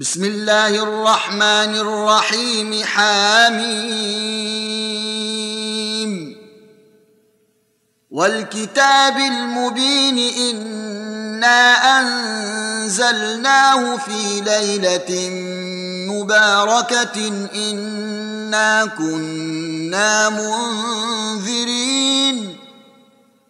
بسم الله الرحمن الرحيم حاميم. والكتاب المبين إنا أنزلناه في ليلة مباركة إنا كنا منذرين.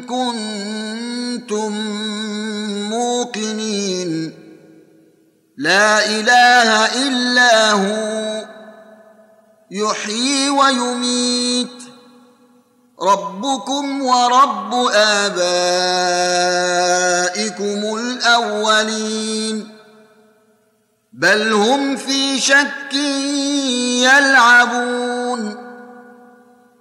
كنتم موقنين. لا إله إلا هو يحيي ويميت. ربكم ورب آبائكم الأولين. بل هم في شك يلعبون.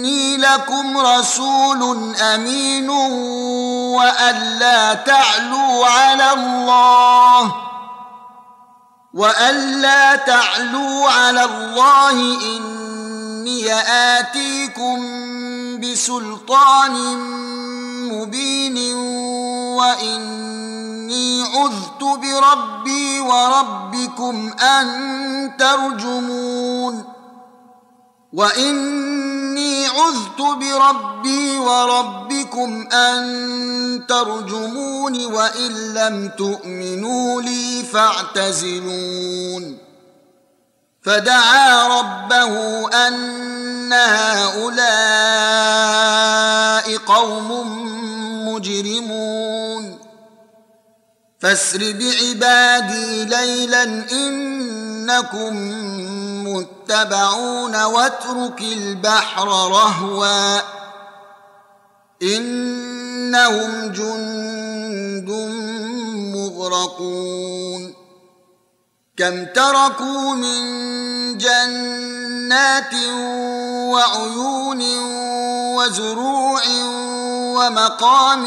إني لكم رسول أمين وأن لا تعلوا على الله وأن لا تعلوا على الله إني آتيكم بسلطان مبين وإني عذت بربي وربكم أن ترجمون واني عذت بربي وربكم أن ترجمون وإن لم تؤمنوا لي فاعتزلون. فدعا ربه أن هؤلاء قوم مجرمون. فاسر بعبادي ليلا إنكم متبعون واترك البحر رهوا إنهم جند مغرقون كم تركوا من جنات وعيون وزروع ومقام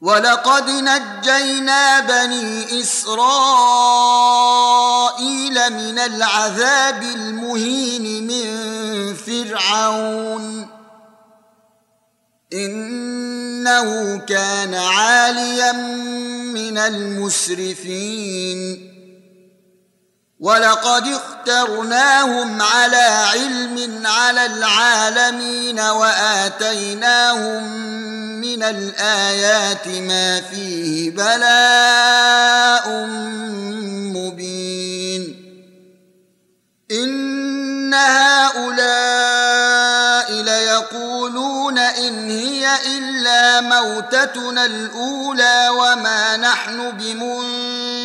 ولقد نجينا بني اسرائيل من العذاب المهين من فرعون انه كان عاليا من المسرفين ولقد اخترناهم على علم على العالمين وآتيناهم من الآيات ما فيه بلاء مبين. إن هؤلاء ليقولون إن هي إلا موتتنا الأولى وما نحن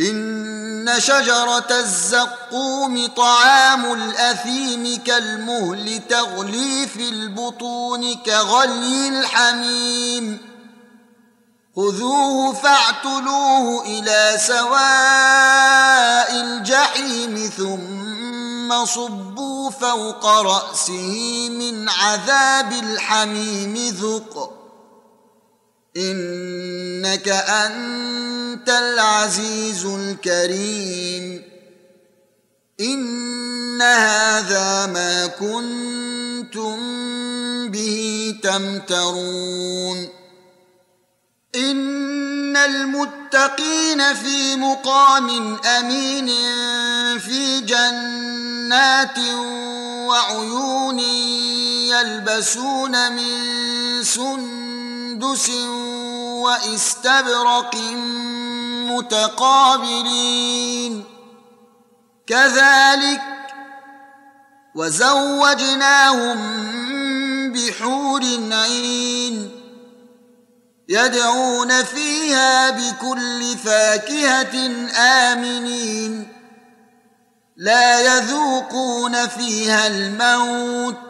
إن شجرة الزقوم طعام الأثيم كالمهل تغلي في البطون كغلي الحميم. خذوه فاعتلوه إلى سواء الجحيم ثم صبوا فوق رأسه من عذاب الحميم ذق. إنك أنت العزيز الكريم. إن هذا ما كنتم به تمترون. إن المتقين في مقام أمين في جنات وعيون يلبسون من سندس واستبرق متقابلين كذلك وزوجناهم بحور عين يدعون فيها بكل فاكهه امنين لا يذوقون فيها الموت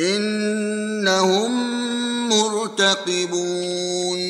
إنهم مرتقبون.